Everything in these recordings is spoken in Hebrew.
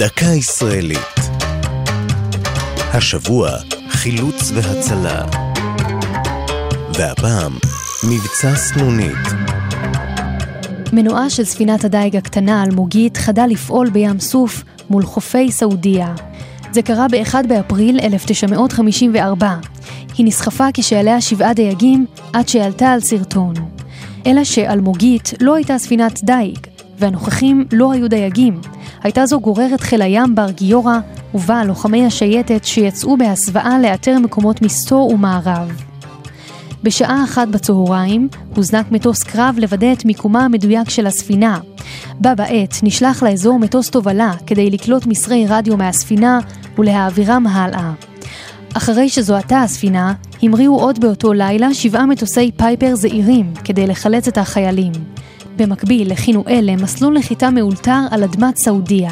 דקה ישראלית. השבוע חילוץ והצלה. והפעם מבצע סנונית. מנועה של ספינת הדייג הקטנה האלמוגית חדה לפעול בים סוף מול חופי סעודיה. זה קרה ב-1 באפריל 1954. היא נסחפה כשעליה שבעה דייגים עד שעלתה על סרטון. אלא שאלמוגית לא הייתה ספינת דייג, והנוכחים לא היו דייגים. הייתה זו גוררת חיל הים בר גיורא, ובה לוחמי השייטת שיצאו בהסוואה לאתר מקומות מסתור ומערב. בשעה אחת בצהריים הוזנק מטוס קרב לוודא את מיקומה המדויק של הספינה. בה בעת נשלח לאזור מטוס תובלה כדי לקלוט מסרי רדיו מהספינה ולהעבירם הלאה. אחרי שזוהתה הספינה, המריאו עוד באותו לילה שבעה מטוסי פייפר זעירים כדי לחלץ את החיילים. במקביל הכינו אלה מסלול נחיתה מאולתר על אדמת סעודיה.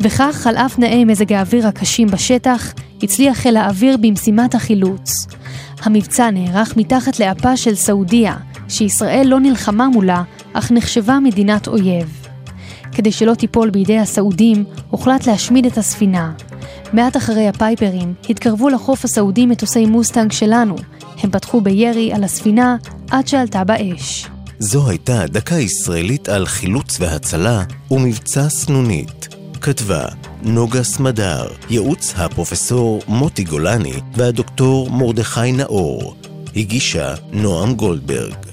וכך, על אף תנאי מזג האוויר הקשים בשטח, הצליח חיל האוויר במשימת החילוץ. המבצע נערך מתחת לאפה של סעודיה, שישראל לא נלחמה מולה, אך נחשבה מדינת אויב. כדי שלא תיפול בידי הסעודים, הוחלט להשמיד את הספינה. מעט אחרי הפייפרים, התקרבו לחוף הסעודי מטוסי מוסטנג שלנו. הם פתחו בירי על הספינה עד שעלתה באש. זו הייתה דקה ישראלית על חילוץ והצלה ומבצע סנונית. כתבה נוגה סמדר, ייעוץ הפרופסור מוטי גולני והדוקטור מרדכי נאור. הגישה נועם גולדברג.